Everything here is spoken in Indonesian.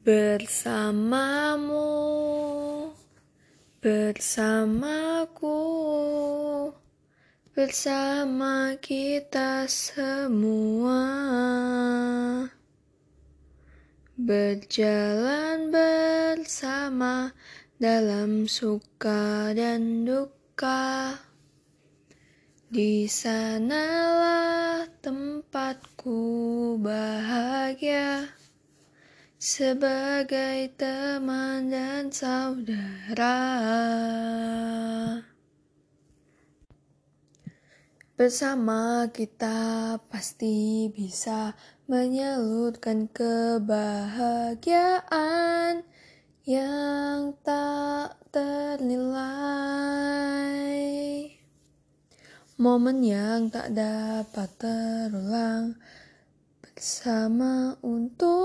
Bersamamu, bersamaku, bersama kita semua. Berjalan bersama dalam suka dan duka. Di sanalah tempatku bahagia sebagai teman dan saudara. Bersama kita pasti bisa menyalurkan kebahagiaan yang tak ternilai. Momen yang tak dapat terulang bersama untuk.